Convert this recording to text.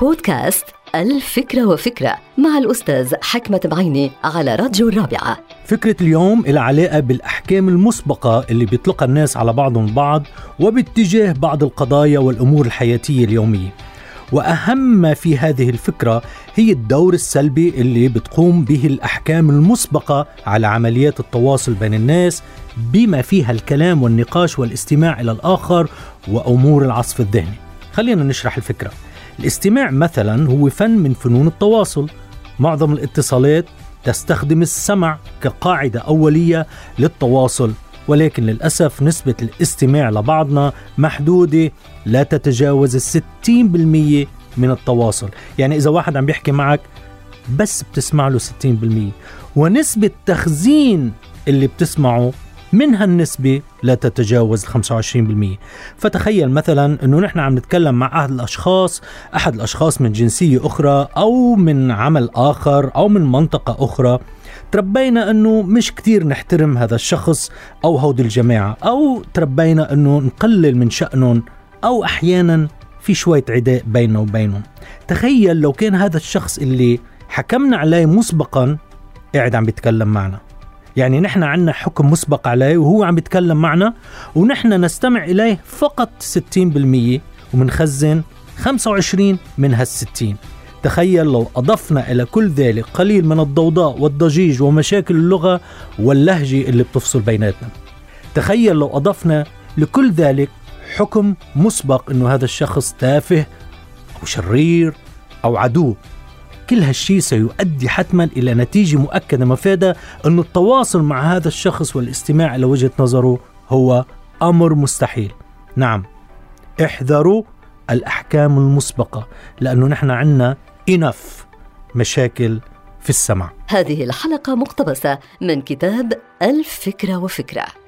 بودكاست الفكرة وفكرة مع الأستاذ حكمة بعيني على راديو الرابعة. فكرة اليوم إلى علاقة بالأحكام المسبقة اللي بيطلقها الناس على بعضهم البعض وباتجاه بعض القضايا والأمور الحياتية اليومية. وأهم ما في هذه الفكرة هي الدور السلبي اللي بتقوم به الأحكام المسبقة على عمليات التواصل بين الناس بما فيها الكلام والنقاش والاستماع إلى الآخر وأمور العصف الذهني. خلينا نشرح الفكرة. الاستماع مثلا هو فن من فنون التواصل. معظم الاتصالات تستخدم السمع كقاعدة أولية للتواصل ولكن للأسف نسبة الاستماع لبعضنا محدودة لا تتجاوز الستين بالمية من التواصل. يعني إذا واحد عم بيحكي معك بس بتسمع له 60% ونسبة تخزين اللي بتسمعه من هالنسبة لا تتجاوز 25% فتخيل مثلا أنه نحن عم نتكلم مع أحد الأشخاص أحد الأشخاص من جنسية أخرى أو من عمل آخر أو من منطقة أخرى تربينا أنه مش كتير نحترم هذا الشخص أو هودي الجماعة أو تربينا أنه نقلل من شأنهم أو أحيانا في شوية عداء بيننا وبينهم. تخيل لو كان هذا الشخص اللي حكمنا عليه مسبقا قاعد عم بيتكلم معنا. يعني نحن عندنا حكم مسبق عليه وهو عم بيتكلم معنا ونحن نستمع إليه فقط 60% ومنخزن 25 من هال60 تخيل لو أضفنا إلى كل ذلك قليل من الضوضاء والضجيج ومشاكل اللغة واللهجة اللي بتفصل بيناتنا. تخيل لو أضفنا لكل ذلك حكم مسبق أنه هذا الشخص تافه أو شرير أو عدو. كل هالشيء سيؤدي حتما إلى نتيجة مؤكدة مفادة أن التواصل مع هذا الشخص والاستماع إلى وجهة نظره هو أمر مستحيل. نعم احذروا الأحكام المسبقة لأنه نحن عندنا إنف مشاكل في السمع هذه الحلقة مقتبسة من كتاب الفكرة وفكرة.